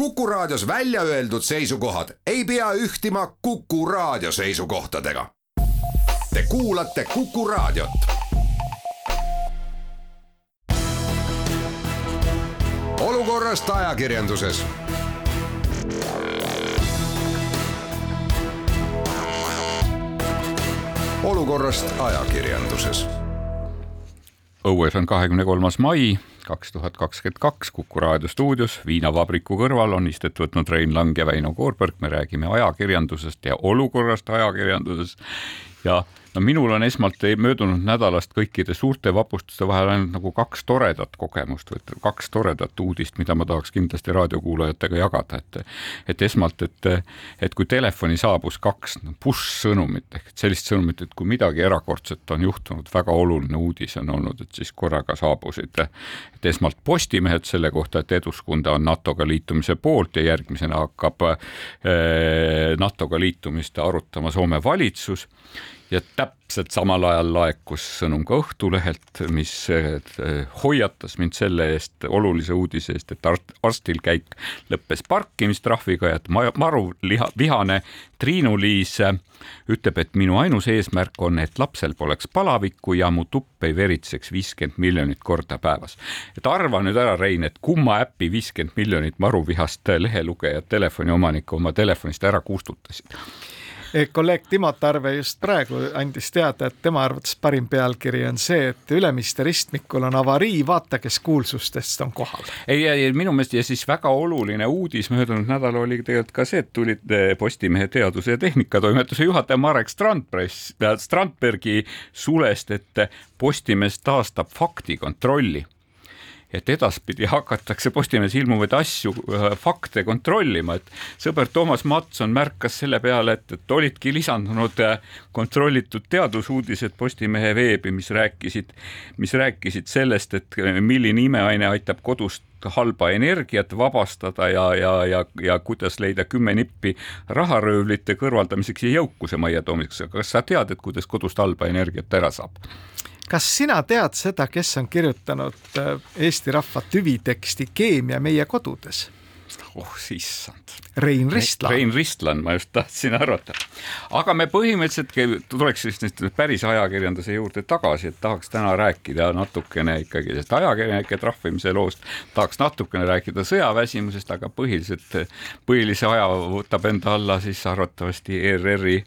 Kuku Raadios välja öeldud seisukohad ei pea ühtima Kuku Raadio seisukohtadega. Te kuulate Kuku Raadiot. olukorrast ajakirjanduses olukorrast ajakirjanduses. õues on kahekümne kolmas mai kaks tuhat kakskümmend kaks Kuku raadio stuudios viinavabriku kõrval on istet võtnud Rein Lang ja Väino Koorberg, me räägime ajakirjandusest ja olukorrast ajakirjanduses. Ja no minul on esmalt möödunud nädalast kõikide suurte vapustuste vahel ainult nagu kaks toredat kogemust või kaks toredat uudist, mida ma tahaks kindlasti raadiokuulajatega jagada, et et esmalt, et, et kui telefoni saabus kaks push-sõnumit ehk sellist sõnumit, et kui midagi erakordset on juhtunud, väga oluline uudis on olnud, et siis korraga saabusid, et esmalt Postimehed selle kohta, et Eduskunta on NATO-ga liitumise poolt ja järgmisena hakkab eh, NATO-ga liitumist arutama Soome valitsus ja täpselt samal ajal laekus sõnum ka Õhtulehelt, mis eh, hoiatas mind selle eest, olulise uudise eest, et arstil käik lõppes parkimistrahviga ja et maru liha, vihane Triinu-Liis ütleb, et minu ainus eesmärk on, et lapsel poleks palavikku ja mu tupp ei veritseks viiskümmend miljonit korda päevas. et arva nüüd ära, Rein, et kumma äpi viiskümmend miljonit maruvihast lehelugejad telefoniomanikku oma telefonist ära kustutasid kolleeg Timo Tarve just praegu andis teada, et tema arvates parim pealkiri on see, et Ülemiste ristmikul on avarii, vaata, kes kuulsustest on kohal. ei, ei minu meelest ja siis väga oluline uudis möödunud nädalal oli tegelikult ka see, et tulid eh, Postimehe teaduse ja tehnikatoimetuse juhataja Marek Strandpress, Strandbergi sulest, et Postimees taastab faktikontrolli et edaspidi hakatakse Postimehes ilmuvaid asju, äh, fakte kontrollima, et sõber Toomas Matson märkas selle peale, et, et olidki lisandunud äh, kontrollitud teadusuudised Postimehe veebi, mis rääkisid, mis rääkisid sellest, et äh, milline imeaine aitab kodust halba energiat vabastada ja, ja, ja, ja kuidas leida kümme nippi raharöövlite kõrvaldamiseks ja jõukuse majja toomiseks, kas sa tead, et kuidas kodust halba energiat ära saab? Kas sina tead seda, kes on kirjutanud äh, Eesti rahva tüviteksti Keemia meie kodudes? oh issand. Rein Ristlan. Rein Ristlan, ma just tahtsin arvata. aga me põhimõtteliselt tuleks siis nüüd päris ajakirjanduse juurde tagasi, et tahaks täna rääkida natukene ikkagi sellest ajakirjanike trahvimise loost, tahaks natukene rääkida sõjaväsimusest, aga põhiliselt, põhilise aja võtab enda alla siis arvatavasti ERR-i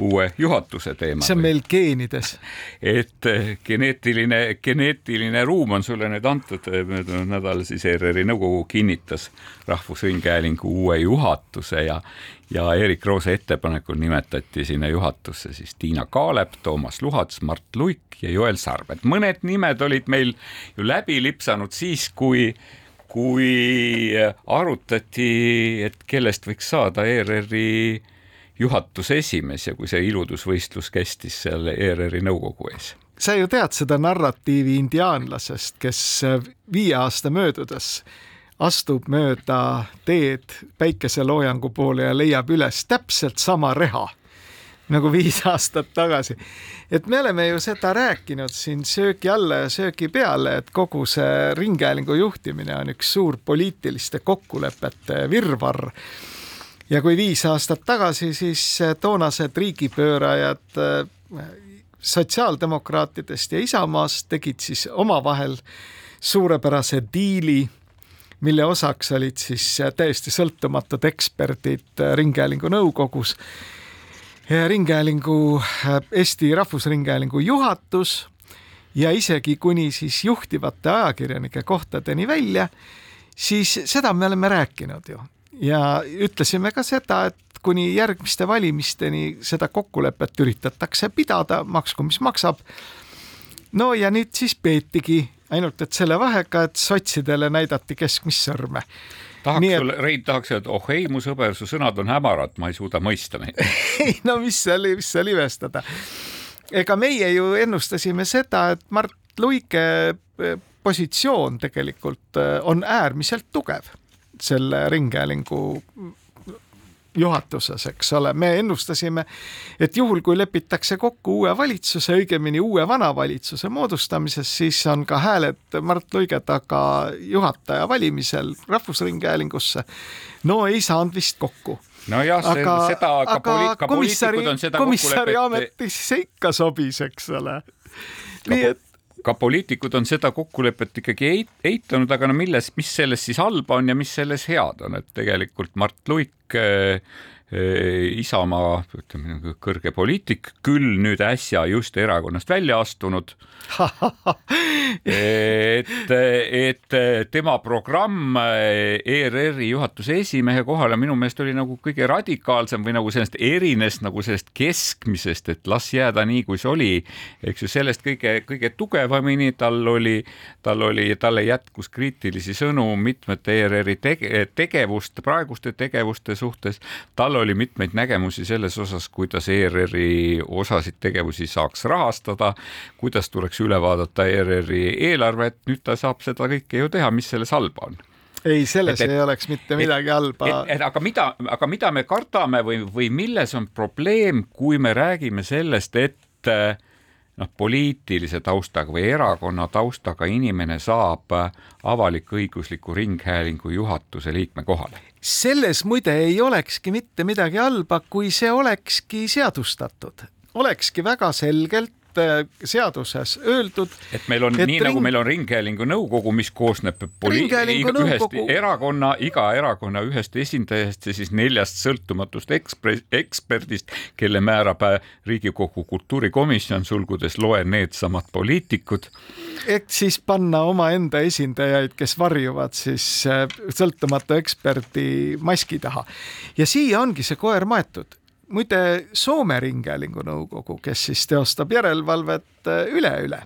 uue juhatuse teema. see on meil geenides. et eh, geneetiline, geneetiline ruum on sulle nüüd antud, eh, möödunud nädal siis ERR-i nõukogu kinnitas Rahvusringhäälingu uue juhatuse ja ja Erik Roose ettepanekul nimetati sinna juhatusse siis Tiina Kaalep, Toomas Luhats, Mart Luik ja Joel Sarv, et mõned nimed olid meil ju läbi lipsanud siis, kui kui arutati, et kellest võiks saada ERR-i juhatuse esimees ja kui see iludusvõistlus kestis seal ERR-i nõukogu ees. sa ju tead seda narratiivi indiaanlasest, kes viie aasta möödudes astub mööda teed päikeseloojangu poole ja leiab üles täpselt sama reha nagu viis aastat tagasi. et me oleme ju seda rääkinud siin söögi alla ja söögi peale, et kogu see ringhäälingu juhtimine on üks suur poliitiliste kokkulepete virvarr ja kui viis aastat tagasi, siis äh, toonased riigipöörajad äh, sotsiaaldemokraatidest ja Isamaast tegid siis omavahel suurepärase diili, mille osaks olid siis äh, täiesti sõltumatud eksperdid Ringhäälingu nõukogus. ringhäälingu, Eesti Rahvusringhäälingu juhatus ja isegi kuni siis juhtivate ajakirjanike kohtadeni välja, siis seda me oleme rääkinud ju ja ütlesime ka seda, et kuni järgmiste valimisteni seda kokkulepet üritatakse pidada, maksku mis maksab. no ja nüüd siis peetigi, ainult et selle vahega, et sotsidele näidati keskmist sõrme tahaks et... sulle, Rein, tahaks öelda, oh ei, mu sõber, su sõnad on hämarad, ma ei suuda mõista neid ei no mis seal, mis seal imestada. ega meie ju ennustasime seda, et Mart Luike eh, positsioon tegelikult eh, on äärmiselt tugev selle ringhäälingu juhatuses, eks ole, me ennustasime, et juhul, kui lepitakse kokku uue valitsuse, õigemini uue vana valitsuse moodustamises, siis on ka hääled Mart Luige taga juhataja valimisel Rahvusringhäälingusse. no ei saanud vist kokku nojah, seda ka, aga ka komissari, komissari ametisse ikka sobis, eks ole. nii et ka poliitikud on seda kokkulepet ikkagi eit, eitanud, aga no milles, mis selles siis halba on ja mis selles head on, et tegelikult Mart Luik Isamaa, ütleme kõrge poliitik, küll nüüd äsja just erakonnast välja astunud et, et tema programm ERR-i juhatuse esimehe kohale minu meelest oli nagu kõige radikaalsem või nagu sellest erines nagu sellest keskmisest, et las jääda nii, kui see oli, eks ju, sellest kõige-kõige tugevamini tal oli, tal oli, talle jätkus kriitilisi sõnu mitmete ERR-i tege, tegevuste, praeguste tegevuste suhtes. tal oli mitmeid nägemusi selles osas, kuidas ERR-i osasid tegevusi saaks rahastada, kuidas tuleks üle vaadata ERR-i eelarve, et nüüd ta saab seda kõike ju teha, mis selles halba on ei, selles et, et, ei oleks mitte midagi et, halba. aga mida, aga mida me kardame või, või milles on probleem, kui me räägime sellest, et noh, poliitilise taustaga või erakonna taustaga inimene saab avalik-õigusliku ringhäälingu juhatuse liikme kohale? selles muide ei olekski mitte midagi halba, kui see olekski seadustatud, olekski väga selgelt Äh, seaduses öeldud. et meil on et nii ring... nagu meil on Ringhäälingu nõukogu, mis koosneb poli... ühest erakonna, iga erakonna ühest esindajast ja siis neljast sõltumatust ekspre... eksperdist, kelle määrab äh, Riigikogu kultuurikomisjon, sulgudes loen needsamad poliitikud. et siis panna omaenda esindajaid, kes varjuvad siis äh, sõltumatu eksperdi maski taha ja siia ongi see koer maetud muide Soome Ringhäälingu nõukogu, kes siis teostab järelevalvet äh, üleüle.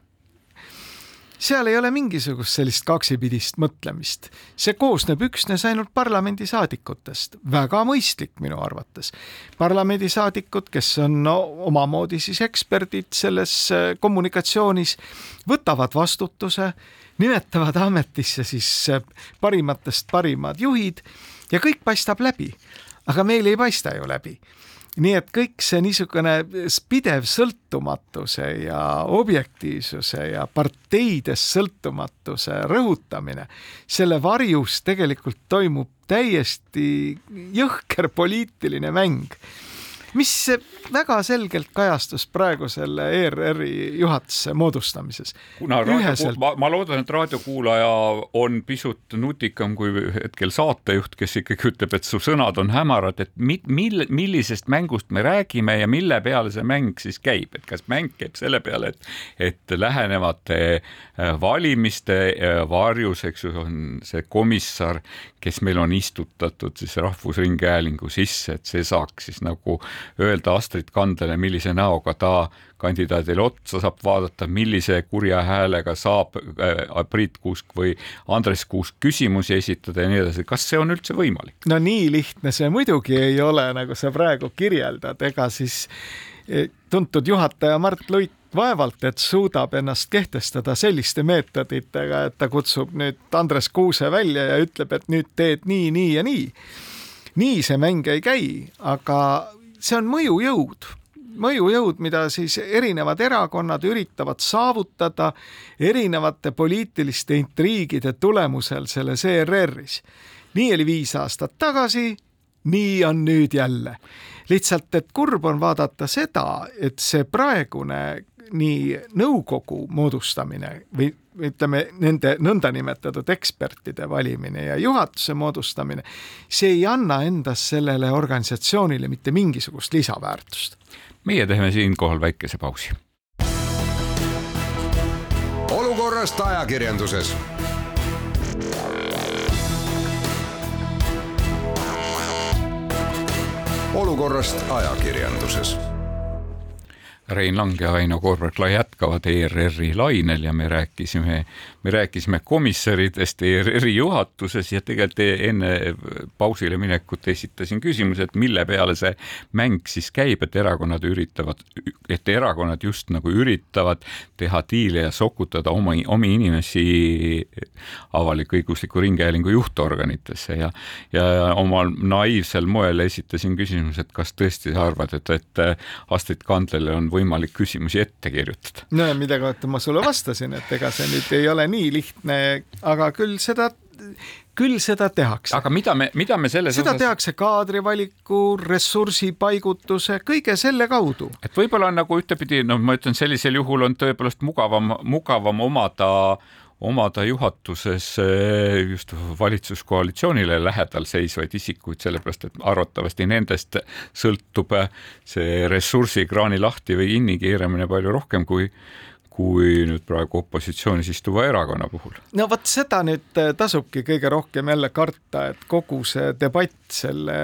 seal ei ole mingisugust sellist kaksipidist mõtlemist, see koosneb üksnes ainult parlamendisaadikutest, väga mõistlik minu arvates. parlamendisaadikud, kes on no, omamoodi siis eksperdid selles äh, kommunikatsioonis, võtavad vastutuse, nimetavad ametisse siis äh, parimatest parimad juhid ja kõik paistab läbi aga meil ei paista ju läbi nii et kõik see niisugune pidev sõltumatuse ja objektiivsuse ja parteidest sõltumatuse rõhutamine, selle varjus tegelikult toimub täiesti jõhker poliitiline mäng mis väga selgelt kajastus praegu selle ERR-i juhatuse moodustamises. kuna Üheselt... ma, ma loodan, et raadiokuulaja on pisut nutikam kui hetkel saatejuht, kes ikkagi ütleb, et su sõnad on hämarad, et mi, mil, millisest mängust me räägime ja mille peale see mäng siis käib, et kas mäng käib selle peale, et, et lähenevate äh, valimiste äh, varjus, eks ju, on see komissar, kes meil on istutatud siis Rahvusringhäälingu sisse, et see saaks siis nagu öelda Astrid Kandele, millise näoga ta kandidaadile otsa saab vaadata, millise kurja häälega saab äh, Priit Kuusk või Andres Kuusk küsimusi esitada ja nii edasi, kas see on üldse võimalik? no nii lihtne see muidugi ei ole, nagu sa praegu kirjeldad, ega siis eh, tuntud juhataja Mart Luik vaevalt, et suudab ennast kehtestada selliste meetoditega, et ta kutsub nüüd Andres Kuuse välja ja ütleb, et nüüd teed nii, nii ja nii. nii see mäng ei käi, aga see on mõjujõud, mõjujõud, mida siis erinevad erakonnad üritavad saavutada erinevate poliitiliste intriigide tulemusel selles ERR-is. nii oli viis aastat tagasi, nii on nüüd jälle. lihtsalt, et kurb on vaadata seda, et see praegune nii nõukogu moodustamine või ütleme, nende nõndanimetatud ekspertide valimine ja juhatuse moodustamine, see ei anna endast sellele organisatsioonile mitte mingisugust lisaväärtust. meie teeme siinkohal väikese pausi. olukorrast ajakirjanduses olukorrast ajakirjanduses Rein Lang ja Väino Koorberg jätkavad ERR-i lainel ja me rääkisime, me rääkisime komissaridest ERR-i juhatuses ja tegelikult enne pausile minekut esitasin küsimuse, et mille peale see mäng siis käib, et erakonnad üritavad, et erakonnad just nagu üritavad teha diile ja sokutada oma, omi inimesi avalik-õigusliku ringhäälingu juhtorganitesse ja, ja omal naiivsel moel esitasin küsimuse, et kas tõesti sa arvad, et, et Astrid Kandlele on võimalik küsimusi ette kirjutada. no ja mida ma sulle vastasin, et ega see nüüd ei ole nii lihtne, aga küll seda küll seda tehakse. aga mida me, mida me selles seda osas... tehakse kaadrivaliku, ressursipaigutuse, kõige selle kaudu. et võib-olla on nagu ühtepidi, no ma ütlen, sellisel juhul on tõepoolest mugavam, mugavam omada omada juhatuses eh, just valitsuskoalitsioonile lähedal seisvaid isikuid, sellepärast et arvatavasti nendest sõltub eh, see ressursikraani lahti või kinni keeramine palju rohkem kui kui nüüd praegu opositsioonis istuva erakonna puhul. no vot seda nüüd eh, tasubki kõige rohkem jälle karta, et kogu see debatt selle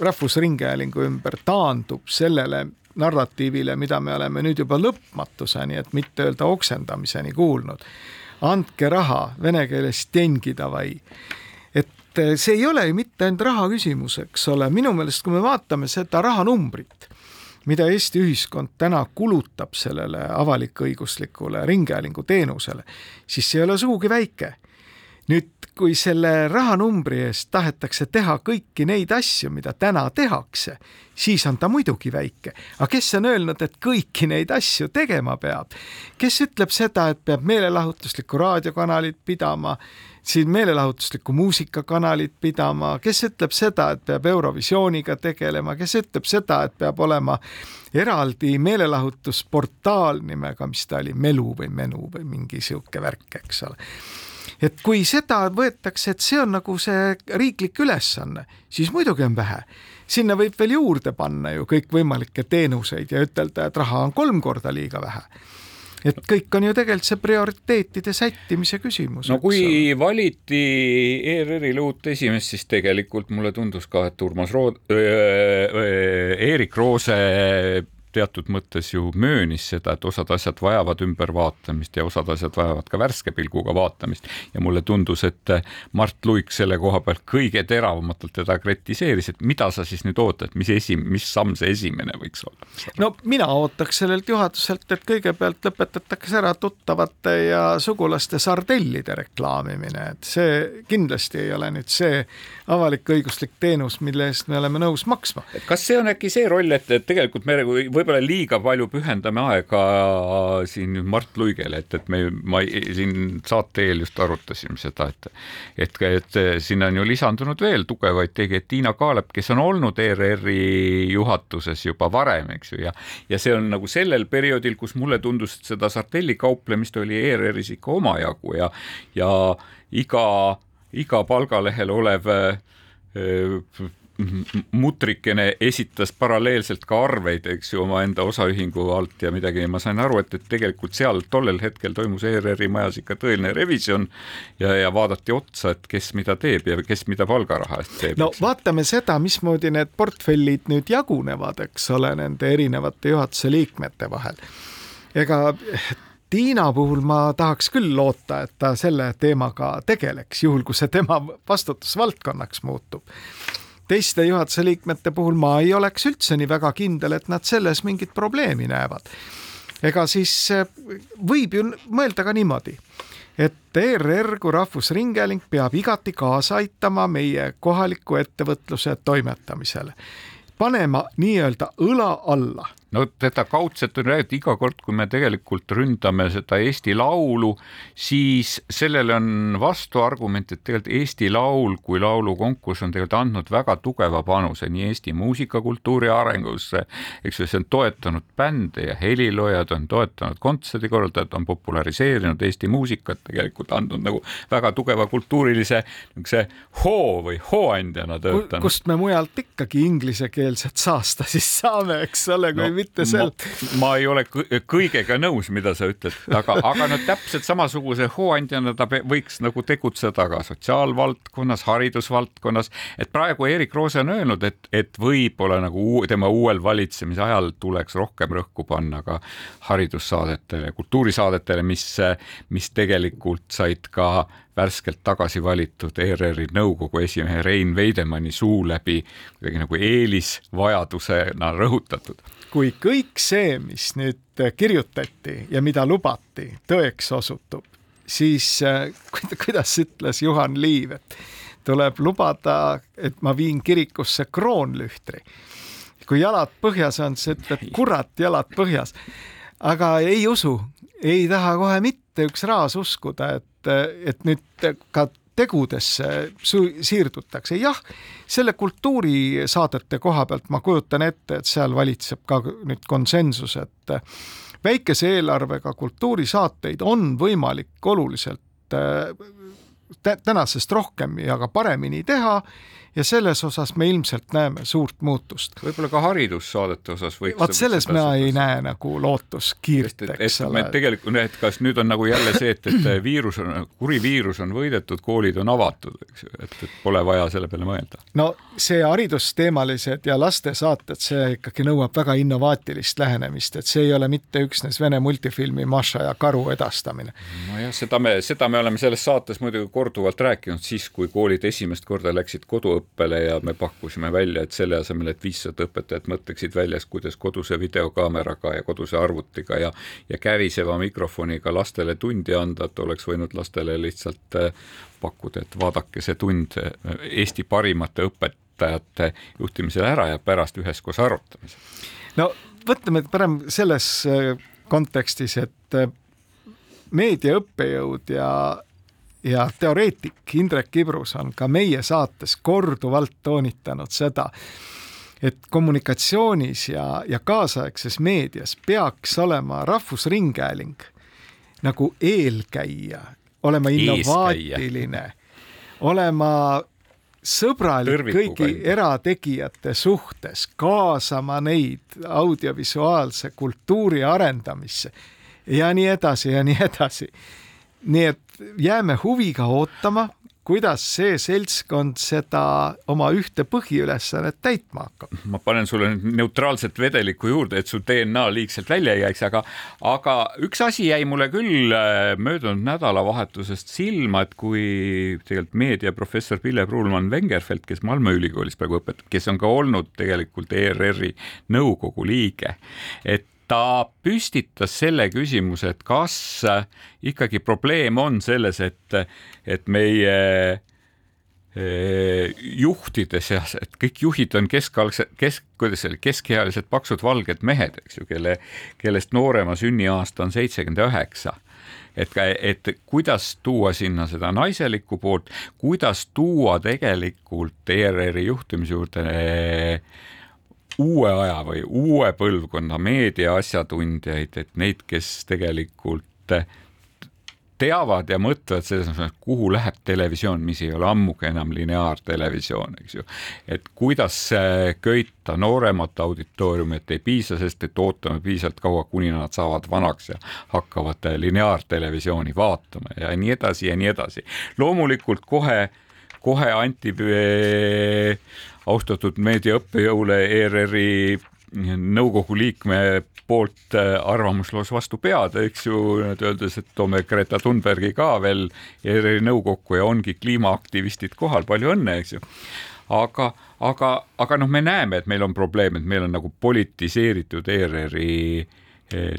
Rahvusringhäälingu ümber taandub sellele narratiivile, mida me oleme nüüd juba lõpmatuseni, et mitte öelda oksendamiseni kuulnud andke raha, vene keeles dengi davai. et eh, see ei ole ju mitte ainult raha küsimus, eks ole, minu meelest, kui me vaatame seda rahanumbrit, mida Eesti ühiskond täna kulutab sellele avalik-õiguslikule ringhäälingu teenusele, siis see ei ole sugugi väike nüüd, kui selle rahanumbri eest tahetakse teha kõiki neid asju, mida täna tehakse, siis on ta muidugi väike. aga kes on öelnud, et kõiki neid asju tegema peab? kes ütleb seda, et peab meelelahutuslikku raadiokanalit pidama, siin meelelahutuslikku muusikakanalit pidama, kes ütleb seda, et peab Eurovisiooniga tegelema, kes ütleb seda, et peab olema eraldi meelelahutusportaal nimega, mis ta oli, Melu või Menu või mingi sihuke värk, eks ole et kui seda võetakse, et see on nagu see riiklik ülesanne, siis muidugi on vähe. sinna võib veel juurde panna ju kõikvõimalikke teenuseid ja ütelda, et raha on kolm korda liiga vähe et kõik on ju tegelikult see prioriteetide sättimise küsimus. no kui valiti ERR-ile uut esimeest, siis tegelikult mulle tundus ka, et Urmas Rood- Eerik Roose teatud mõttes ju möönis seda, et osad asjad vajavad ümbervaatamist ja osad asjad vajavad ka värske pilguga vaatamist ja mulle tundus, et Mart Luik selle koha pealt kõige teravamatult teda kritiseeris, et mida sa siis nüüd ootad, mis esi-, mis samm see esimene võiks olla? no mina ootaks sellelt juhatuselt, et kõigepealt lõpetatakse ära tuttavate ja sugulaste sardellide reklaamimine, et see kindlasti ei ole nüüd see avalik-õiguslik teenus, mille eest me oleme nõus maksma. kas see on äkki see roll, et, et tegelikult me võib võib-olla liiga palju pühendame aega siin Mart Luigele, et, et me, ma siin saate eel just arutasime seda, et et, et sinna on ju lisandunud veel tugevaid tegijaid, Tiina Kaalep, kes on olnud ERR-i juhatuses juba varem, eks ju, ja ja see on nagu sellel perioodil, kus mulle tundus, et seda sartellikauplemist oli ERR-is ikka omajagu ja ja iga, iga palgalehel olev mutrikene esitas paralleelselt ka arveid, eks ju, omaenda osaühingu alt ja midagi ja ma sain aru, et, et tegelikult seal tollel hetkel toimus ERR-i majas ikka tõeline revisjon ja, ja vaadati otsa, et kes mida teeb ja kes mida palgaraha eest teeb. no vaatame seda, mismoodi need portfellid nüüd jagunevad, eks ole, nende erinevate juhatuse liikmete vahel. ega Tiina puhul ma tahaks küll loota, et ta selle teemaga tegeleks, juhul kui see tema vastutusvaldkonnaks muutub teiste juhatuse liikmete puhul ma ei oleks üldse nii väga kindel, et nad selles mingit probleemi näevad. ega siis eh, võib ju mõelda ka niimoodi, et ERR kui Rahvusringhääling peab igati kaasa aitama meie kohaliku ettevõtluse toimetamisele, panema nii-öelda õla alla no teda kaudselt on räägitud iga kord, kui me tegelikult ründame seda Eesti Laulu, siis sellele on vastuargument, et tegelikult Eesti Laul kui laulukonkurss on tegelikult andnud väga tugeva panuse nii Eesti muusikakultuuri arengusse, eks ju, see on toetanud bände ja heliloojad on toetanud kontserdikorraldajad, on populariseerinud Eesti muusikat, tegelikult andnud nagu väga tugeva kultuurilise niisuguse hoo või hooandjana töötanud. kust me mujalt ikkagi inglisekeelset saasta siis saame, eks ole, kui no mitte sel. ma ei ole kõigega nõus, mida sa ütled, aga, aga no täpselt samasuguse hooandjana ta võiks nagu tegutseda ka sotsiaalvaldkonnas, haridusvaldkonnas, et praegu Erik Roose on öelnud, et, et võib-olla nagu uu, tema uuel valitsemise ajal tuleks rohkem rõhku panna ka haridussaadetele, kultuurisaadetele, mis, mis tegelikult said ka värskelt tagasi valitud ERR-i nõukogu esimehe Rein Veidemanni suu läbi kuidagi nagu eelisvajadusena rõhutatud. Kui kõik see, mis nüüd kirjutati ja mida lubati, tõeks osutub, siis äh, kuidas ütles Juhan Liiv, et tuleb lubada, et ma viin kirikusse kroonlühtri. kui jalad põhjas on, siis ütleb kurat, jalad põhjas. aga ei usu, ei taha kohe mitte üks raas uskuda, et et nüüd ka tegudesse siirdutakse. jah, selle kultuurisaadete koha pealt ma kujutan ette, et seal valitseb ka nüüd konsensus, et väikese eelarvega kultuurisaateid on võimalik oluliselt tänasest rohkem ja ka paremini teha ja selles osas me ilmselt näeme suurt muutust. võib-olla ka haridussaadete osas võiks. vot selles ma ei näe nagu lootuskiirt, eks ole. tegelikult, et kas nüüd on nagu jälle see, et, et viirus on, kuri viirus on võidetud, koolid on avatud, eks ju, et, et pole vaja selle peale mõelda. no see haridusteemalised ja lastesaated, see ikkagi nõuab väga innovaatilist lähenemist, et see ei ole mitte üksnes vene multifilmi Maša ja karu edastamine. nojah, seda me, seda me oleme selles saates muidugi korduvalt rääkinud, siis kui koolid esimest korda läksid koduõppele õppele ja me pakkusime välja, et selle asemel, et viissada õpetajat mõtleksid väljas, kuidas koduse videokaameraga ja koduse arvutiga ja ja käriseva mikrofoniga lastele tundi anda, et oleks võinud lastele lihtsalt äh, pakkuda, et vaadake see tund äh, Eesti parimate õpetajate juhtimisel ära ja pärast üheskoos arutame no võtame parem selles äh, kontekstis, et meedia õppejõud ja ja teoreetik Indrek Ibrus on ka meie saates korduvalt toonitanud seda, et kommunikatsioonis ja, ja kaasaegses meedias peaks olema Rahvusringhääling nagu eelkäija, olema innovaatiline, olema sõbralik kõigi erategijate suhtes, kaasama neid audiovisuaalse kultuuri arendamisse ja nii edasi ja nii edasi. Nii et jääme huviga ootama, kuidas see seltskond seda oma ühte põhiülesannet täitma hakkab. ma panen sulle nüüd neutraalset vedelikku juurde, et su DNA liigselt välja ei jääks, aga, aga üks asi jäi mulle küll äh, möödunud nädalavahetusest silma, et kui tegelikult meediaprofessor Pille Pruulmann-Vengerfeld, kes Malmö ülikoolis praegu õpetab, kes on ka olnud tegelikult ERR-i nõukogu liige, et ta püstitas selle küsimuse, et kas äh, ikkagi probleem on selles, et, et meie äh, juhtide seas, et kõik juhid on keskalgsed, kesk, kuidas see oli, keskealised paksud valged mehed, eks ju, kelle, kellest noorema sünniaasta on seitsekümmend üheksa. Et, et kuidas tuua sinna seda naiselikku poolt, kuidas tuua tegelikult ERR-i juhtimise juurde uue aja või uue põlvkonna meediaasjatundjaid, et neid, kes tegelikult teavad ja mõtlevad selles mõttes, kuhu läheb televisioon, mis ei ole ammugi enam lineaartelevisioon, eks ju. et kuidas köita nooremat auditooriumi, et ei piisa sellest, et ootame piisavalt kaua, kuni nad saavad vanaks ja hakkavad lineaartelevisiooni vaatama ja nii edasi ja nii edasi. loomulikult kohe, kohe anti austatud meediaõppejõule ERR-i nõukogu liikme poolt äh, arvamusloos vastu pead, eks ju, öeldes, et toome Greta Thunbergi ka veel ERR-i nõukokku ja ongi kliimaaktivistid kohal, palju õnne, eks ju. aga, aga, aga noh, me näeme, et meil on probleem, et meil on nagu politiseeritud ERR-i Eh,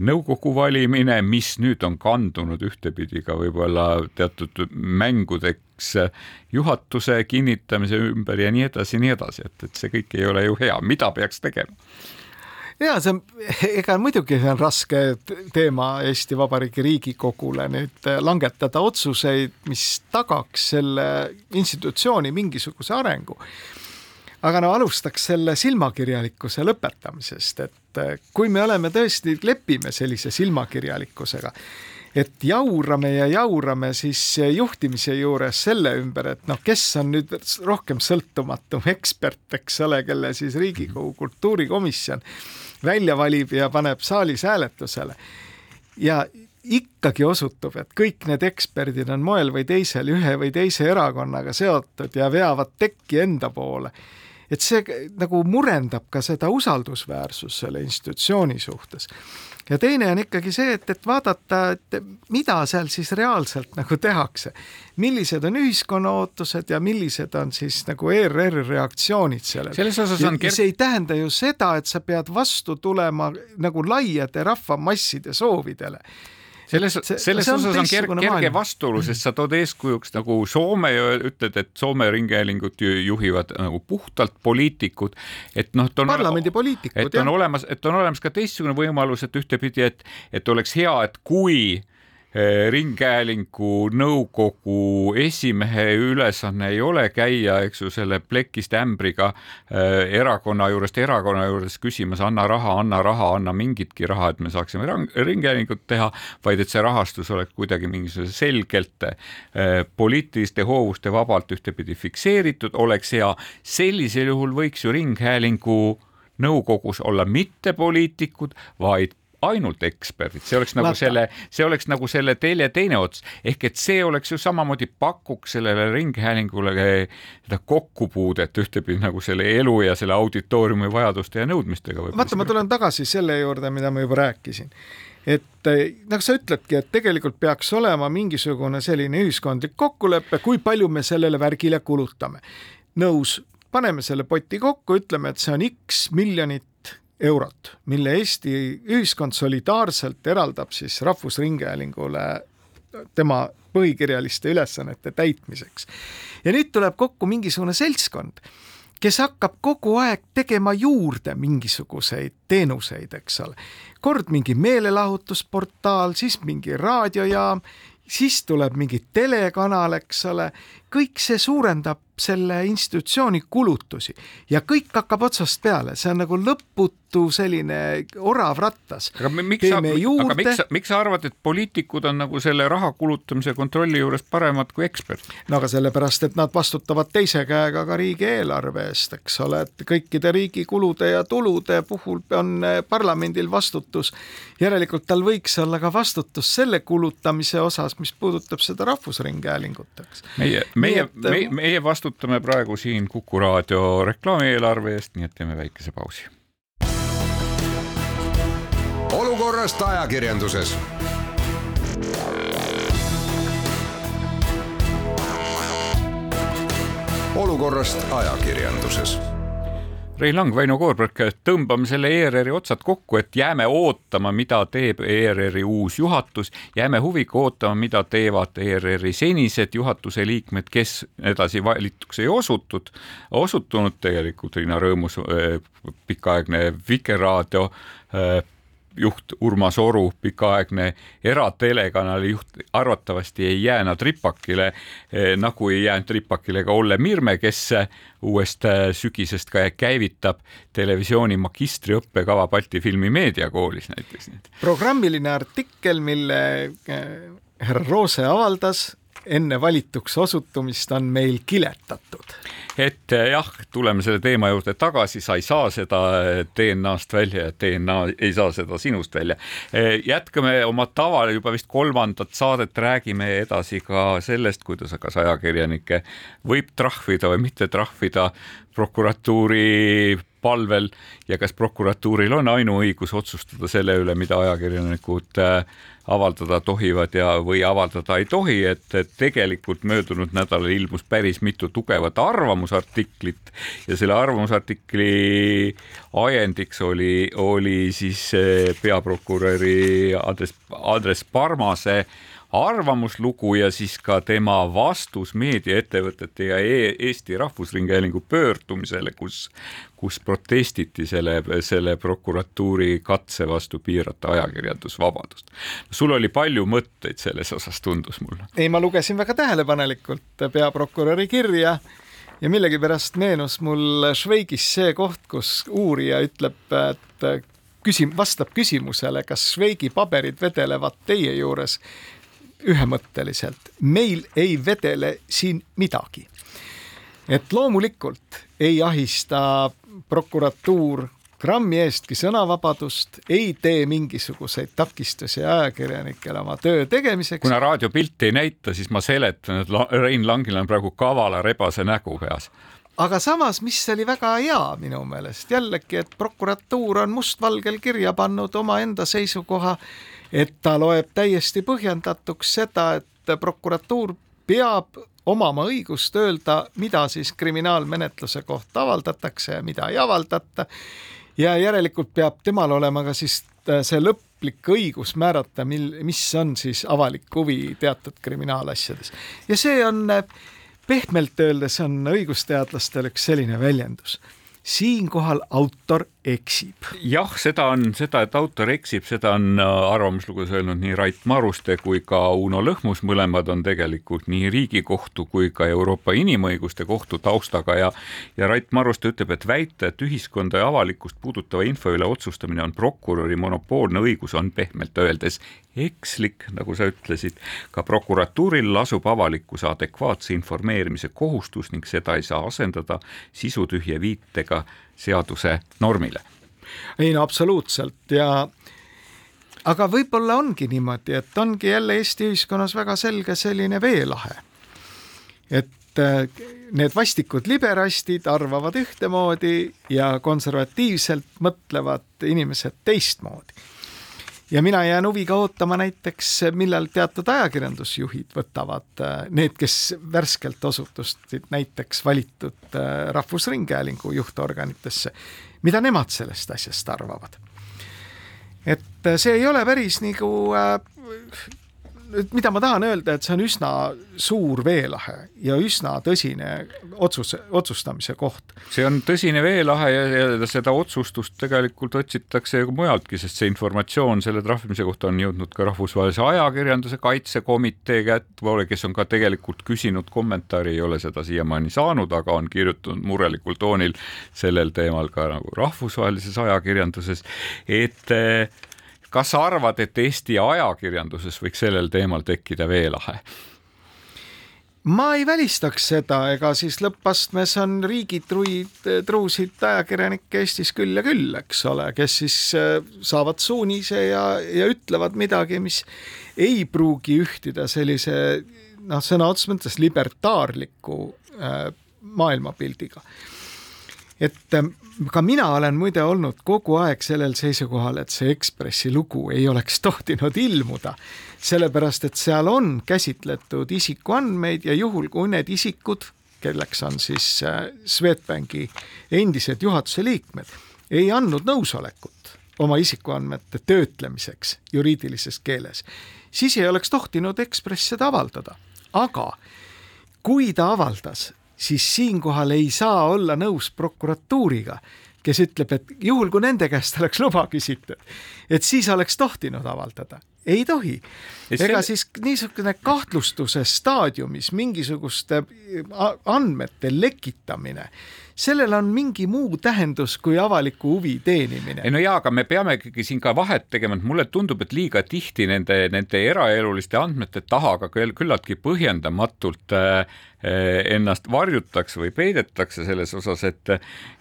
nõukogu valimine, mis nüüd on kandunud ühtepidi ka võib-olla teatud mängudeks juhatuse kinnitamise ümber ja nii edasi ja nii edasi, et, et see kõik ei ole ju hea, mida peaks tegema? ja see on, ega muidugi see on raske teema Eesti Vabariigi Riigikogule nüüd langetada otsuseid, mis tagaks selle institutsiooni mingisuguse arengu aga no alustaks selle silmakirjalikkuse lõpetamisest, et eh, kui me oleme tõesti, lepime sellise silmakirjalikkusega, et jaurame ja jaurame siis juhtimise juures selle ümber, et noh, kes on nüüd rohkem sõltumatum ekspert, eks ole, kelle siis Riigikogu kultuurikomisjon välja valib ja paneb saalis hääletusele. ja ikkagi osutub, et kõik need eksperdid on moel või teisel ühe või teise erakonnaga seotud ja veavad tekki enda poole. Et see nagu murendab ka seda usaldusväärsust selle institutsiooni suhtes ja teine on ikkagi see, et, et vaadata, et mida seal siis reaalselt nagu tehakse. millised on ühiskonna ootused ja millised on siis nagu ERR-i reaktsioonid sellele. selles osas on ker... see ei tähenda ju seda, et sa pead vastu tulema nagu laiade rahvamasside soovidele selles, selles see osas on kerge, kerge vastuolu, sest sa tood eeskujuks nagu Soome ja ütled, et Soome ringhäälingut juhivad nagu puhtalt poliitikud, et noh, et on parlamendipoliitikud, et on jah. olemas, et on olemas ka teistsugune võimalus, et ühtepidi, et, et oleks hea, et kui Eh, ringhäälingu nõukogu esimehe ülesanne ei ole käia, eks ju, selle plekist ämbriga äh, erakonna juurest erakonna juures küsimas, anna raha, anna raha, anna mingitki raha, et me saaksime ringhäälingut teha, vaid et see rahastus oleks kuidagi mingisuguse selgelt äh, poliitiliste hoovuste vabalt ühtepidi fikseeritud, oleks hea. sellisel juhul võiks ju ringhäälingu nõukogus olla mitte poliitikud, vaid ainult eksperdid, see oleks nagu Vaata. selle, see oleks nagu selle telje teine ots, ehk et see oleks ju samamoodi pakuks sellele ringhäälingule seda kokkupuudet ühtepidi nagu selle elu ja selle auditooriumi vajaduste ja nõudmistega. vaata, ma tulen tagasi selle juurde, mida ma juba rääkisin et nagu sa ütledki, et tegelikult peaks olema mingisugune selline ühiskondlik kokkulepe, kui palju me sellele värgile kulutame. nõus, paneme selle poti kokku, ütleme, et see on X miljonit eurot, mille Eesti ühiskond solidaarselt eraldab siis Rahvusringhäälingule tema põhikirjaliste ülesannete täitmiseks. ja nüüd tuleb kokku mingisugune seltskond, kes hakkab kogu aeg tegema juurde mingisuguseid teenuseid, eks ole. kord mingi meelelahutusportaal, siis mingi raadiojaam, siis tuleb mingi telekanal, eks ole, kõik see suurendab selle institutsiooni kulutusi ja kõik hakkab otsast peale, see on nagu lõputu selline orav rattas. aga miks sa, aga miks, miks sa arvad, et poliitikud on nagu selle raha kulutamise kontrolli juures paremad kui eksperdid? no aga sellepärast, et nad vastutavad teise käega ka riigieelarve eest, eks ole, et kõikide riigi kulude ja tulude puhul on eh, parlamendil vastutus. järelikult tal võiks olla ka vastutus selle kulutamise osas, mis puudutab seda Rahvusringhäälingut, eks. meie, meie, meie, meie vastutame praegu siin Kuku raadio reklaamieelarve eest, nii et teeme väikese pausi. olukorrast ajakirjanduses olukorrast ajakirjanduses Rein Lang, Väino Koorberg, tõmbame selle ERR-i otsad kokku, et jääme ootama, mida teeb ERR-i uus juhatus, jääme huviga ootama, mida teevad ERR-i senised juhatuse liikmed, kes edasi valituks ei osutud, osutunud tegelikult Riina Rõõmus, eh, pikaaegne Vikerraadio eh, juht Urmas Oru, pikaaegne eratelekanali juht, arvatavasti ei jää nad ripakile, eh, nagu ei jäänud ripakile ka Olle Mirme, kes uuest eh, sügisest ka käivitab televisiooni magistriõppekava Balti Filmi Meediakoolis näiteks. programmiline artikkel, mille eh, härra Roose avaldas enne valituks osutumist, on meil kiletatud et eh, jah, tuleme selle teema juurde tagasi, sa ei saa seda DNA-st välja ja DNA ei saa seda sinust välja. Eh, jätkame oma taval juba vist kolmandat saadet, räägime edasi ka sellest, kuidas kas ajakirjanikke võib trahvida või mitte trahvida prokuratuuri palvel ja kas prokuratuuril on ainuõigus otsustada selle üle, mida ajakirjanikud avaldada tohivad ja, või avaldada ei tohi, et, tegelikult möödunud nädalal ilmus päris mitu tugevat arvamusartiklit ja selle arvamusartikli ajendiks oli, oli siis peaprokuröri Andres, Andres Parmase arvamuslugu ja siis ka tema vastus meediaettevõtete ja e Eesti Rahvusringhäälingu pöördumisele, kus, kus protestiti selle, selle prokuratuuri katse vastu piirata ajakirjandusvabadust. sul oli palju mõtteid selles osas, tundus mulle. ei, ma lugesin väga tähelepanelikult peaprokuröri kirja ja millegipärast meenus mul Šveigis see koht, kus uurija ütleb, et küsim-, vastab küsimusele, kas Šveigi paberid vedelevad teie juures ühemõtteliselt. meil ei vedele siin midagi. et loomulikult ei ahista prokuratuur grammi eestki sõnavabadust, ei tee mingisuguseid takistusi ajakirjanikele oma töö tegemiseks. kuna raadiopilt ei näita, siis ma seletan, et Rein Langil on praegu kavala rebase nägu peas aga samas, mis oli väga hea minu meelest jällegi, et prokuratuur on mustvalgel kirja pannud omaenda seisukoha, et ta loeb täiesti põhjendatuks seda, et prokuratuur peab omama õigust öelda, mida siis kriminaalmenetluse kohta avaldatakse ja mida ei avaldata. ja järelikult peab temal olema ka siis äh, see lõplik õigus määrata, mil, mis on siis avalik huvi teatud kriminaalasjades ja see on äh, pehmelt öeldes on õigusteadlastel üks selline väljendus siinkohal autor eksib. jah, seda on, seda, et autor eksib, seda on äh, arvamuslugus öelnud nii Rait Maruste kui ka Uno Lõhmus, mõlemad on tegelikult nii Riigikohtu kui ka Euroopa Inimõiguste Kohtu taustaga ja ja Rait Maruste ütleb, et väita, et ühiskonda ja avalikkust puudutava info üle otsustamine on prokuröri monopoolne õigus, on pehmelt öeldes ekslik, nagu sa ütlesid. ka prokuratuuril lasub avalikkuse adekvaatse informeerimise kohustus ning seda ei saa asendada sisutühje viitega seaduse normile. ei no absoluutselt ja aga võib-olla ongi niimoodi, et ongi jälle Eesti ühiskonnas väga selge selline veelahe. et äh, need vastikud liberastid arvavad ühtemoodi ja konservatiivselt mõtlevad inimesed teistmoodi ja mina jään huviga ootama näiteks, millal teatud ajakirjandusjuhid võtavad, äh, need, kes värskelt osutusid näiteks valitud äh, Rahvusringhäälingu juhtorganitesse, mida nemad sellest asjast arvavad. et äh, see ei ole päris nagu nüüd mida ma tahan öelda, et see on üsna suur veelahe ja üsna tõsine otsus, otsustamise koht. see on tõsine veelahe ja, ja seda otsustust tegelikult otsitakse ju mujaltki, sest see informatsioon selle trahvimise kohta on jõudnud ka Rahvusvahelise Ajakirjanduse Kaitsekomitee kätte, kes on ka tegelikult küsinud kommentaari, ei ole seda siiamaani saanud, aga on kirjutanud murelikul toonil sellel teemal ka nagu rahvusvahelises ajakirjanduses, et kas sa arvad, et Eesti ajakirjanduses võiks sellel teemal tekkida veelahe? ma ei välistaks seda, ega siis lõppastmes on riigitruid, truusid ajakirjanikke Eestis küll ja küll, eks ole, kes siis äh, saavad suunise ja, ja ütlevad midagi, mis ei pruugi ühtida sellise noh, sõna otseses mõttes libertaarliku äh, maailmapildiga et ähm, ka mina olen muide olnud kogu aeg sellel seisukohal, et see Ekspressi lugu ei oleks tohtinud ilmuda, sellepärast et seal on käsitletud isikuandmeid ja juhul, kui need isikud, kelleks on siis äh, Swedbanki endised juhatuse liikmed, ei andnud nõusolekut oma isikuandmete töötlemiseks juriidilises keeles, siis ei oleks tohtinud Ekspress seda avaldada, aga kui ta avaldas siis siinkohal ei saa olla nõus prokuratuuriga, kes ütleb, et juhul, kui nende käest oleks luba küsitud, et siis oleks tohtinud avaldada. ei tohi. ega siis niisugune kahtlustuse staadiumis mingisuguste andmete lekitamine sellel on mingi muu tähendus kui avaliku huvi teenimine. ei no jaa, aga me peame ikkagi siin ka vahet tegema, et mulle tundub, et liiga tihti nende, nende eraeluliste andmete taha ka küllaltki põhjendamatult äh, ennast varjutakse või peidetakse selles osas, et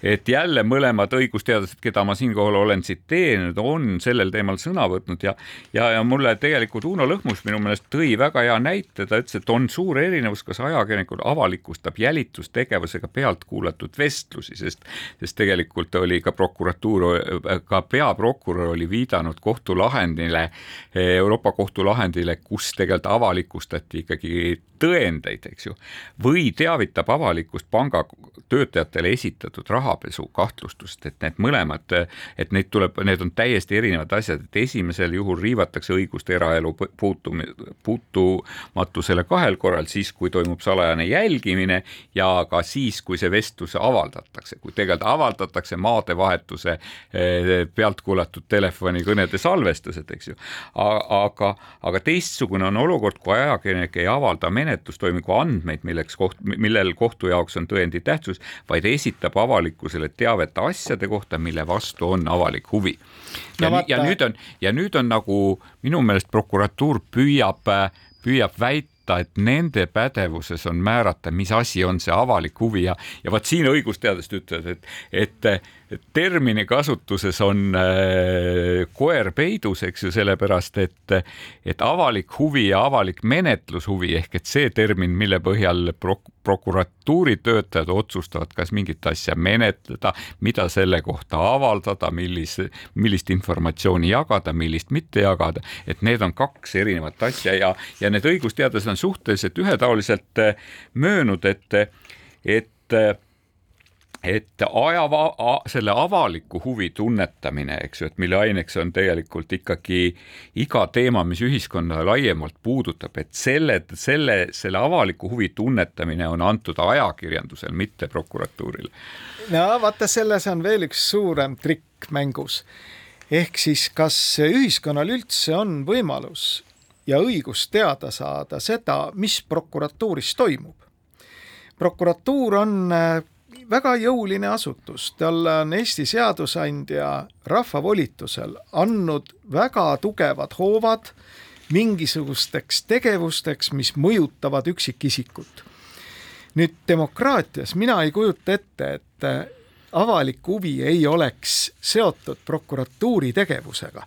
et jälle mõlemad õigusteadlased, keda ma siinkohal olen tsiteerinud, on sellel teemal sõna võtnud ja ja, ja mulle tegelikult Uno Lõhmus minu meelest tõi väga hea näite, ta ütles, et on suur erinevus, kas ajakirjanikud avalikustab jälitustegevusega pealt kuulatud vestlusi, sest, sest tegelikult oli ka prokuratuur, ka peaprokurör oli viidanud kohtulahendile, Euroopa Kohtu lahendile, kus tegelikult avalikustati ikkagi tõendeid, eks ju, või teavitab avalikkust panga töötajatele esitatud rahapesu kahtlustust, et need mõlemad, et neid tuleb, need on täiesti erinevad asjad, et esimesel juhul riivatakse õigust eraelu puutum-, puutumatusele kahel korral, siis kui toimub salajane jälgimine ja ka siis, kui see vestlus avaldatakse, kui tegelikult avaldatakse maadevahetuse eh, pealt kuulatud telefonikõnede salvestused, eks ju. aga, aga teistsugune on olukord, kui ajakirjanik ei avalda menetlust, menetlustoimingu andmeid, milleks koht, millel kohtu jaoks on tõendi tähtsus, vaid esitab avalikkusele teavet asjade kohta, mille vastu on avalik huvi. ja, no, ja nüüd on, ja nüüd on nagu minu meelest prokuratuur püüab, püüab väita, võtta, et nende pädevuses on määrata, mis asi on see avalik huvi ja, ja vot siin õigusteadlased ütlevad, et, et termini kasutuses on äh, koer peidus, eks ju, sellepärast et, et avalik huvi ja avalik menetlushuvi ehk et see termin, mille põhjal prok prokuratuuri töötajad otsustavad, kas mingit asja menetleda, mida selle kohta avaldada, millise, millist informatsiooni jagada, millist mitte jagada, et need on kaks erinevat asja ja, ja need õigusteadlased on suhteliselt ühetaoliselt äh, möönud, et, et et aja, selle avaliku huvi tunnetamine, eks ju, et mille aineks on tegelikult ikkagi iga teema, mis ühiskonda laiemalt puudutab, et selle, selle, selle avaliku huvi tunnetamine on antud ajakirjandusel, mitte prokuratuurile. no vaata, selles on veel üks suurem trikk mängus. ehk siis, kas ühiskonnal üldse on võimalus ja õigus teada saada seda, mis prokuratuuris toimub? prokuratuur on väga jõuline asutus, talle on Eesti seadusandja rahva volitusel andnud väga tugevad hoovad mingisugusteks tegevusteks, mis mõjutavad üksikisikut. nüüd demokraatias mina ei kujuta ette, et avalik huvi ei oleks seotud prokuratuuri tegevusega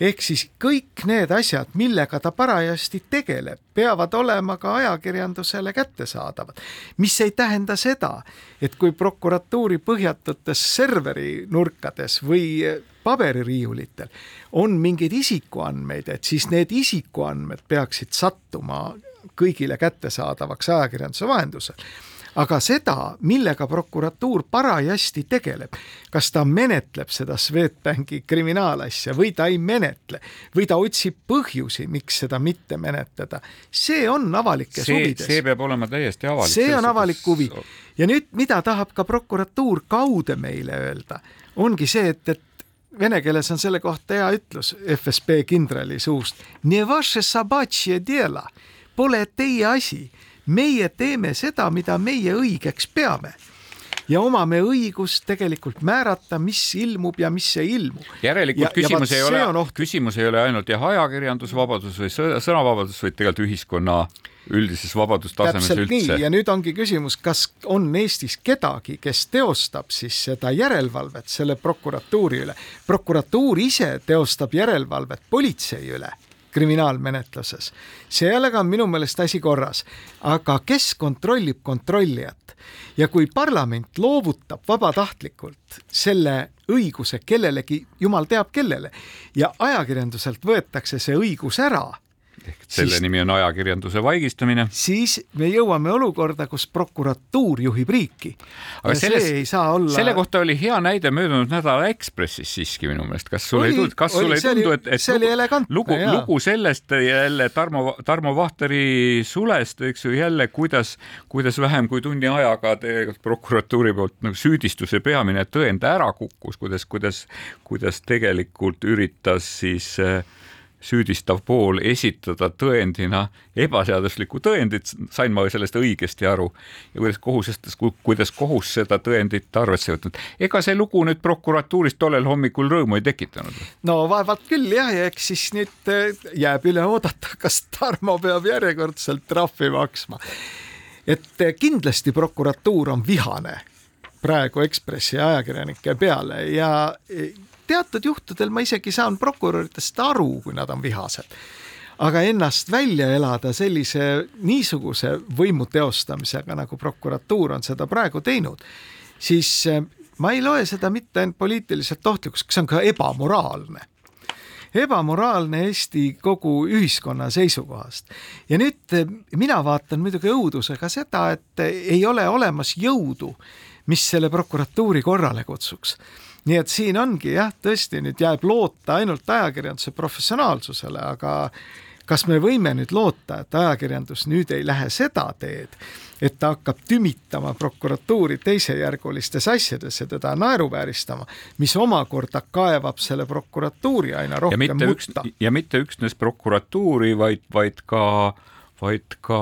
ehk siis kõik need asjad, millega ta parajasti tegeleb, peavad olema ka ajakirjandusele kättesaadavad. mis ei tähenda seda, et kui prokuratuuri põhjatutes serveri nurkades või pabeririiulitel on mingeid isikuandmeid, et siis need isikuandmed peaksid sattuma kõigile kättesaadavaks ajakirjanduse vahendusel aga seda, millega prokuratuur parajasti tegeleb, kas ta menetleb seda Swedbanki kriminaalasja või ta ei menetle või ta otsib põhjusi, miks seda mitte menetleda, see on avalikes see, huvides. see peab olema täiesti avalik. see on avalik huvi ja nüüd, mida tahab ka prokuratuur kaude meile öelda, ongi see, et, et vene keeles on selle kohta hea ütlus FSB kindrali suust. Pole teie asi meie teeme seda, mida meie õigeks peame ja omame õigust tegelikult määrata, mis ilmub ja mis ei ilmu. järelikult ja, küsimus ja ei ole, küsimus ei ole ainult jah, ajakirjandusvabadus või sõnavabadus, vaid tegelikult ühiskonna üldises vabadustasemes üldse. ja nüüd ongi küsimus, kas on Eestis kedagi, kes teostab siis seda järelevalvet selle prokuratuuri üle. prokuratuur ise teostab järelevalvet politsei üle kriminaalmenetluses. sellega on minu meelest asi korras, aga kes kontrollib kontrollijat? ja kui parlament loovutab vabatahtlikult selle õiguse kellelegi, jumal teab kellele, ja ajakirjanduselt võetakse see õigus ära ehk selle siis, nimi on ajakirjanduse vaigistamine. siis me jõuame olukorda, kus prokuratuur juhib riiki. aga selles, see ei saa olla. selle kohta oli hea näide möödunud nädala Ekspressis siiski minu meelest, kas sulle ei tundu, kas sulle ei tundu, et, et see lugu, lugu, lugu sellest jälle Tarmo, Tarmo Vahteri sulest, eks ju, jälle kuidas, kuidas vähem kui tunni ajaga tegelikult prokuratuuri poolt nagu süüdistuse peamine tõend ära kukkus, kuidas, kuidas, kuidas tegelikult üritas siis äh, süüdistav pool esitada tõendina ebaseaduslikku tõendit, sain ma sellest õigesti aru, ja kuidas kohus, kuidas kohus seda tõendit arvesse võtnud. ega see lugu nüüd prokuratuuris tollel hommikul rõõmu ei tekitanud? no vaevalt küll jah, ja eks siis nüüd äh, jääb üle oodata, kas Tarmo peab järjekordselt trahvi maksma. et äh, kindlasti prokuratuur on vihane praegu Ekspressi ajakirjanike peale ja teatud juhtudel ma isegi saan prokuröridest aru, kui nad on vihased. aga ennast välja elada sellise niisuguse võimu teostamisega, nagu prokuratuur on seda praegu teinud, siis eh, ma ei loe seda mitte ainult poliitiliselt ohtlikuks, see on ka ebamoraalne ebamoraalne Eesti kogu ühiskonna seisukohast. ja nüüd eh, mina vaatan muidugi õudusega seda, et ei ole olemas jõudu, mis selle prokuratuuri korrale kutsuks nii et siin ongi jah, tõesti nüüd jääb loota ainult ajakirjanduse professionaalsusele, aga kas me võime nüüd loota, et ajakirjandus nüüd ei lähe seda teed, et ta hakkab tümitama prokuratuuri teisejärgulistes asjades ja teda naeruvääristama, mis omakorda kaevab selle prokuratuuri aina rohkem mutta. ja mitte üksnes prokuratuuri, vaid, vaid ka vaid ka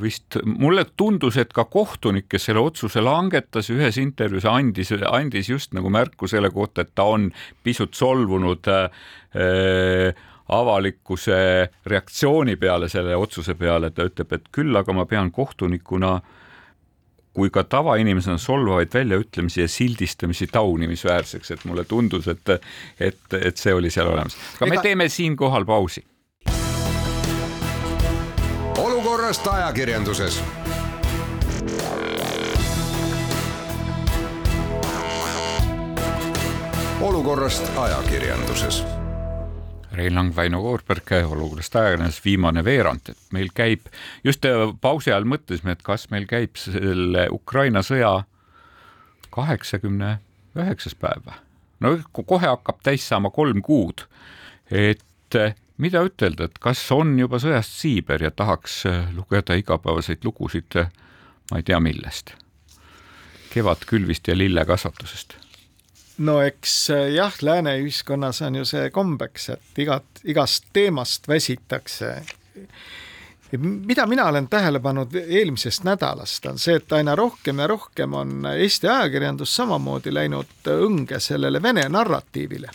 vist mulle tundus, et ka kohtunik, kes selle otsuse langetas, ühes intervjuus andis, andis just nagu märku selle kohta, et ta on pisut solvunud äh, avalikkuse reaktsiooni peale selle otsuse peale, ta ütleb, et küll aga ma pean kohtunikuna kui ka tavainimesena solvavaid väljaütlemisi ja sildistamisi taunimisväärseks, et mulle tundus, et, et, et see oli seal olemas. aga me teeme siinkohal pausi olukorrast ajakirjanduses. olukorrast ajakirjanduses. Rein Lang, Väino Koorberg, olukorrast ajakirjanduses viimane veerand, et meil käib, just pausi ajal mõtlesime, et kas meil käib selle Ukraina sõja kaheksakümne üheksas päev või? no kohe hakkab täis saama kolm kuud, et mida ütelda, et kas on juba sõjast siiber ja tahaks äh, lugeda igapäevaseid lugusid, äh, ma ei tea millest, kevadkülvist ja lillekasvatusest? no eks äh, jah, lääne ühiskonnas on ju see kombeks, et igat, igast teemast väsitakse. mida mina olen tähele pannud eelmisest nädalast, on see, et aina rohkem ja rohkem on Eesti ajakirjandus samamoodi läinud õnge sellele Vene narratiivile.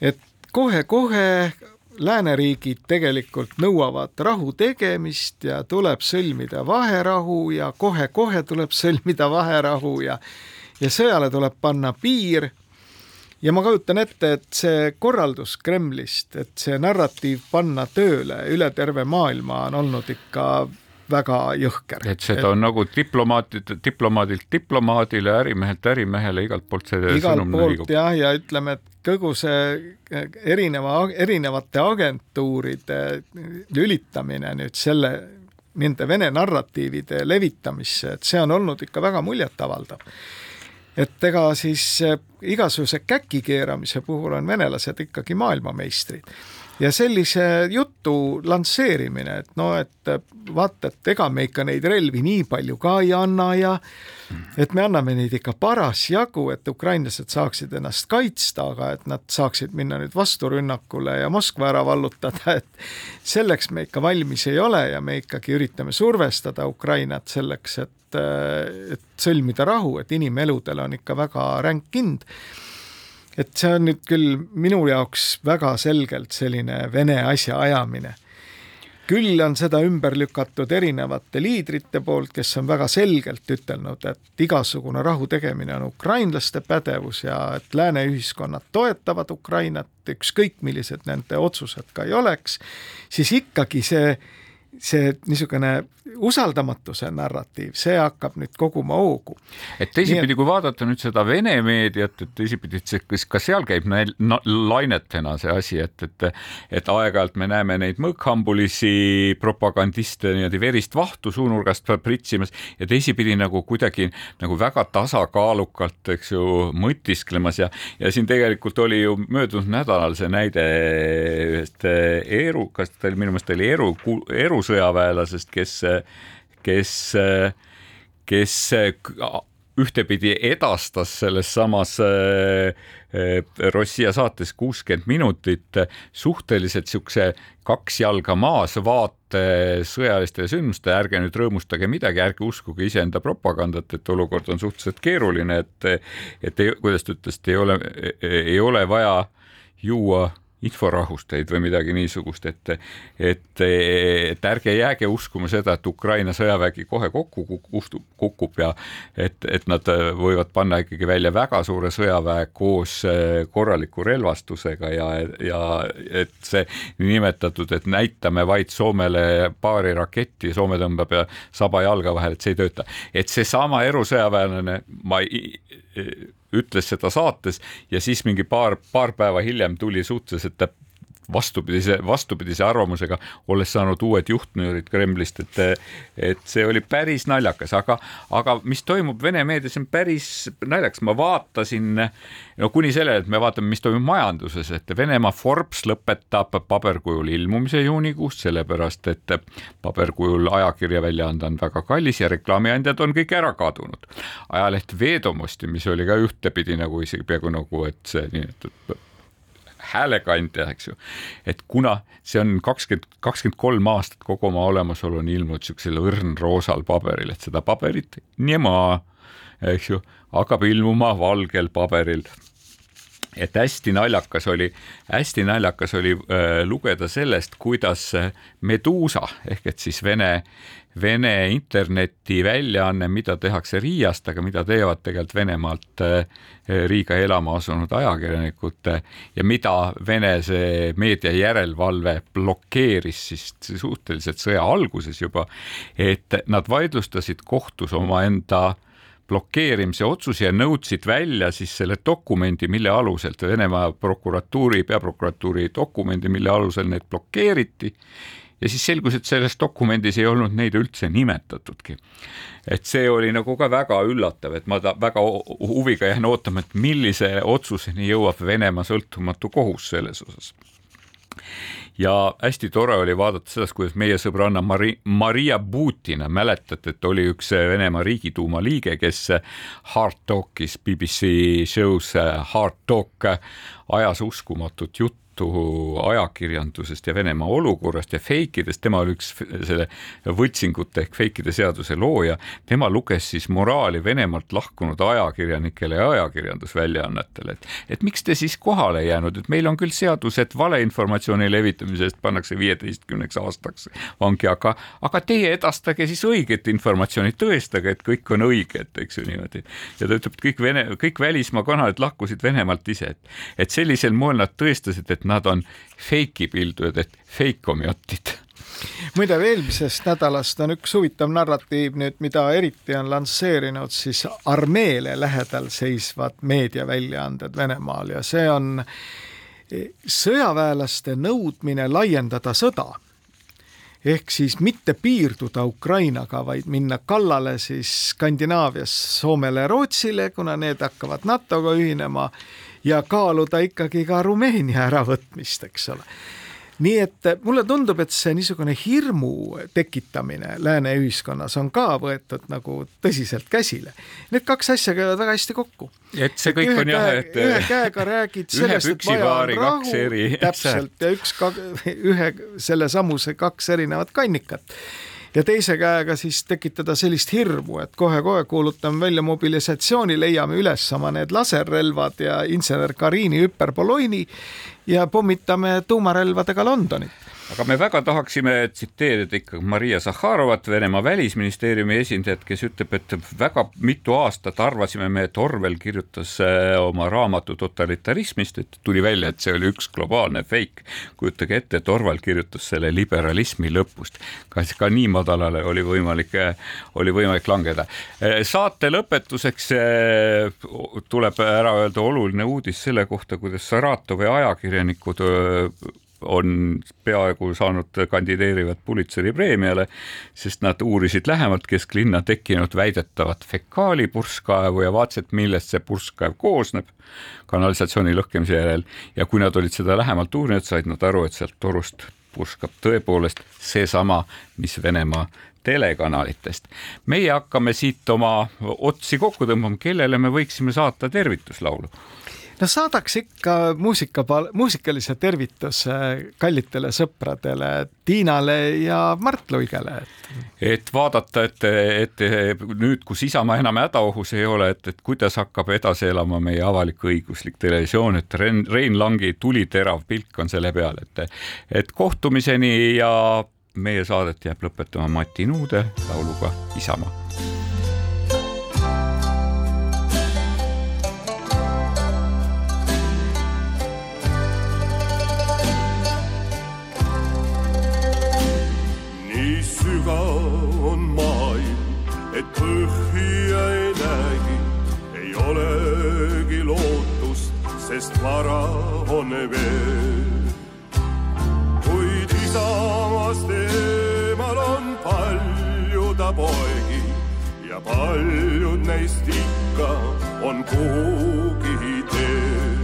et kohe-kohe lääneriigid tegelikult nõuavad rahu tegemist ja tuleb sõlmida vaherahu ja kohe-kohe tuleb sõlmida vaherahu ja ja sõjale tuleb panna piir. ja ma kujutan ette, et see korraldus Kremlist, et see narratiiv panna tööle üle terve maailma on olnud ikka väga jõhker. et seda et, on nagu diplomaatid, diplomaadilt diplomaadile, ärimehelt ärimehele, igalt poolt see igalt poolt liigub. jah, ja ütleme, et kogu see erineva, erinevate agentuuride lülitamine nüüd selle, nende Vene narratiivide levitamisse, et see on olnud ikka väga muljetavaldav et ega siis igasuguse käki keeramise puhul on venelased ikkagi maailmameistrid ja sellise jutu lansseerimine, et no et vaata, et ega me ikka neid relvi nii palju ka ei anna ja et me anname neid ikka parasjagu, et ukrainlased saaksid ennast kaitsta, aga et nad saaksid minna nüüd vasturünnakule ja Moskva ära vallutada, et selleks me ikka valmis ei ole ja me ikkagi üritame survestada Ukrainat selleks, et, et sõlmida rahu, et inimeludel on ikka väga ränk hind et see on nüüd küll minu jaoks väga selgelt selline Vene asja ajamine. küll on seda ümber lükatud erinevate liidrite poolt, kes on väga selgelt ütelnud, et igasugune rahu tegemine on ukrainlaste pädevus ja et lääne ühiskonnad toetavad Ukrainat, ükskõik millised nende otsused ka ei oleks, siis ikkagi see see niisugune usaldamatuse narratiiv, see hakkab nüüd koguma hoogu. et teisipidi, kui vaadata nüüd seda Vene meediat, et teisipidi, et see, kas ka seal käib näil, na, lainetena see asi, et, et et aeg-ajalt me näeme neid mõõkhambulisi propagandiste niimoodi verist vahtu suunurgast pritsimas ja teisipidi nagu kuidagi nagu väga tasakaalukalt, eks ju, mõtisklemas ja, ja siin tegelikult oli ju möödunud nädalal see näide ühest Eeru, kas ta oli minu meelest oli Eeru, Eeru sõjaväelasest, kes, kes, kes ühtepidi edastas selles samas Rossija saates kuuskümmend minutit suhteliselt siukse kaks jalga maas vaate sõjalistele sündmustele, ärge nüüd rõõmustage midagi, ärge uskuge iseenda propagandat, et olukord on suhteliselt keeruline, et et ei, kuidas ta ütles, et ei ole, ei ole vaja juua inforahusteid või midagi niisugust, et, et, et ärge jääge uskuma seda, et Ukraina sõjavägi kohe kokku kukub ja et, et nad võivad panna ikkagi välja väga suure sõjaväe koos eh, korraliku relvastusega ja, ja et see niinimetatud, et näitame vaid Soomele paari raketti, Soome tõmbab ja saba jalga vahele, et see ei tööta. et seesama erusõjaväelane, ma ei, ütles seda saates ja siis mingi paar, paar päeva hiljem tuli suhteliselt vastupidise, vastupidise arvamusega, olles saanud uued juhtnöörid Kremlist, et, et see oli päris naljakas, aga, aga mis toimub Vene meedias, on päris naljakas, ma vaatasin, no kuni selleni, et me vaatame, mis toimub majanduses, et Venemaa Forbes lõpetab paberkujul ilmumise juunikuust, sellepärast et paberkujul ajakirja välja anda on väga kallis ja reklaamiandjad on kõik ära kadunud. ajaleht Vedomosti, mis oli ka ühtepidi nagu isegi peaaegu nagu, et see nii-öelda häälekandja, eks ju. et kuna see on kakskümmend, kakskümmend kolm aastat kogu oma olemasolu on ilmunud siuksel õrnroosal paberil, et seda paberit niema, eks ju, hakkab ilmuma valgel paberil et hästi naljakas oli, hästi naljakas oli äh, lugeda sellest, kuidas Meduusa ehk et siis Vene, Vene internetiväljaanne, mida tehakse Riiast, aga mida teevad tegelikult Venemaalt äh, Riiga elama asunud ajakirjanikud äh, ja mida Vene see meedia järelevalve blokeeris siis suhteliselt sõja alguses juba, et nad vaidlustasid kohtus omaenda blokeerimise otsuse ja nõudsid välja siis selle dokumendi, mille alusel, Venemaa prokuratuuri, peaprokuratuuri dokumendi, mille alusel need blokeeriti. Ja siis selgus, et selles dokumendis ei olnud neid üldse nimetatudki. et see oli nagu ka väga üllatav, et ma ta väga huviga jään ootama, et millise otsuseni jõuab Venemaa sõltumatu kohus selles osas ja hästi tore oli vaadata sellest, kuidas meie sõbranna Mari-, Maria Butina, mäletate, et oli üks Venemaa Riigiduuma liige, kes Hard Talkis, BBC show's Hard Talk ajas uskumatut juttu juttu ajakirjandusest ja Venemaa olukorrast ja fake idest, tema oli üks selle võltsingute ehk fake'ide seaduse looja, tema luges siis moraali Venemaalt lahkunud ajakirjanikele ja ajakirjandusväljaannetele, et et miks te siis kohale ei jäänud, et meil on küll seadus, et valeinformatsiooni levitamise eest pannakse viieteistkümneks aastaks vangi, aga aga teie edastage siis õiget informatsiooni, tõestage, et kõik on õige, et eks ju niimoodi. ja ta ütleb, et kõik Vene, kõik välismaa kanalid lahkusid Venemaalt ise, et et sellisel moel nad tõestasid, et nad on fake'i pildujad, et feikomjotid muide, eelmisest nädalast on üks huvitav narratiiv nüüd, mida eriti on lansseerinud siis armeele lähedal seisvad meediaväljaanded Venemaal ja see on sõjaväelaste nõudmine laiendada sõda. ehk siis mitte piirduda Ukrainaga, vaid minna kallale siis Skandinaavias Soomele ja Rootsile, kuna need hakkavad NATO-ga ühinema ja kaaluda ikkagi ka Rumeenia äravõtmist, eks ole nii et mulle tundub, et see niisugune hirmu tekitamine lääne ühiskonnas on ka võetud nagu tõsiselt käsile. Need kaks asja käivad väga hästi kokku. et see kõik ühe on jah, et ühe käega räägid sellest, et vaja on rahu, täpselt ja üks, ühe sellesamuse kaks erinevat kannikat ja teise käega siis tekitada sellist hirmu, et kohe-kohe kuulutame välja mobilisatsiooni, leiame üles oma need laserrelvad ja insener Karini hüperpoloini ja pommitame tuumarelvadega Londonit aga me väga tahaksime tsiteerida ikkagi Maria Zahharovat, Venemaa välisministeeriumi esindajat, kes ütleb, et väga mitu aastat arvasime me, et Orwell kirjutas äh, oma raamatu totalitarismist, et tuli välja, et see oli üks globaalne fake. kujutage ette, et Orwell kirjutas selle liberalismi lõpust. kas ka nii madalale oli võimalik, äh, oli võimalik langeda? Äh, saate lõpetuseks tuleb ära öelda oluline uudis selle kohta, kuidas Saratovi ajakirjanikud on peaaegu saanud kandideerivad Pulitzeri preemiale, sest nad uurisid lähemalt kesklinna tekkinud väidetavat fekaalipurskkaevu ja vaatasid, millest see purskkaev koosneb kanalisatsiooni lõhkemise järel ja kui nad olid seda lähemalt uurinud, said nad aru, et sealt torust purskab tõepoolest seesama, mis Venemaa telekanalitest. meie hakkame siit oma otsi kokku tõmbama, kellele me võiksime saata tervituslaulu no saadaks ikka muusika, muusikalise tervituse kallitele sõpradele Tiinale ja Mart Luigele. et vaadata, et, et nüüd, kus Isamaa enam hädaohus ei ole, et, et kuidas hakkab edasi elama meie avalik-õiguslik televisioon, et Rein, Rein Langi tuliterav pilk on selle peal, et, et kohtumiseni ja meie saadet jääb lõpetama Mati Nuude lauluga Isamaa sest vara on veel. kuid Isamaast eemal on palju ta poegi ja paljud neist ikka on kuhugi teel.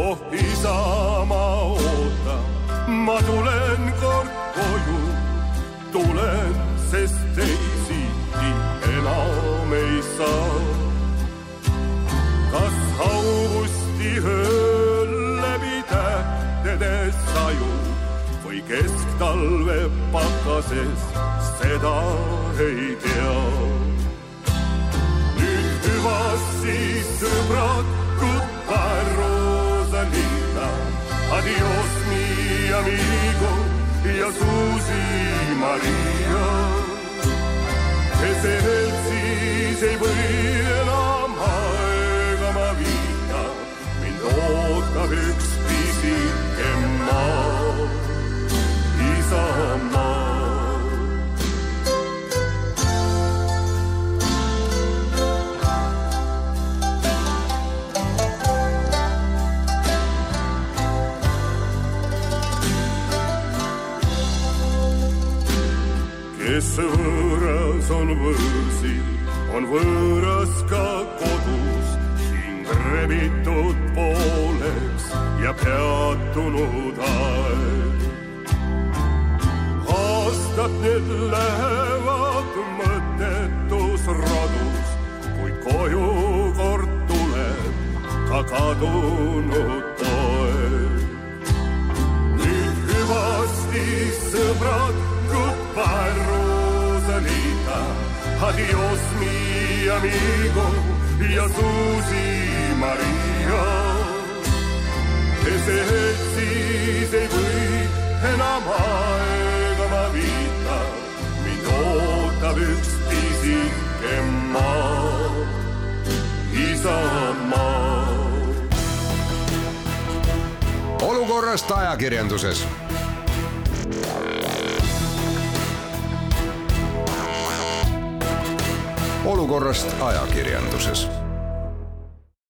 oh Isamaa, oota, ma tulen kord koju, tulen, sest teisiti enam ei saa. Augusti höll taju või kesktalve pakases, seda ei tea. nüüd hüvasti sõbrad, goodbye Rosalina, adios mi amigo ja Susi Maria. Kes siis ei või enam aega ma viita, mind ootab üks pisike maa, ajakirjanduses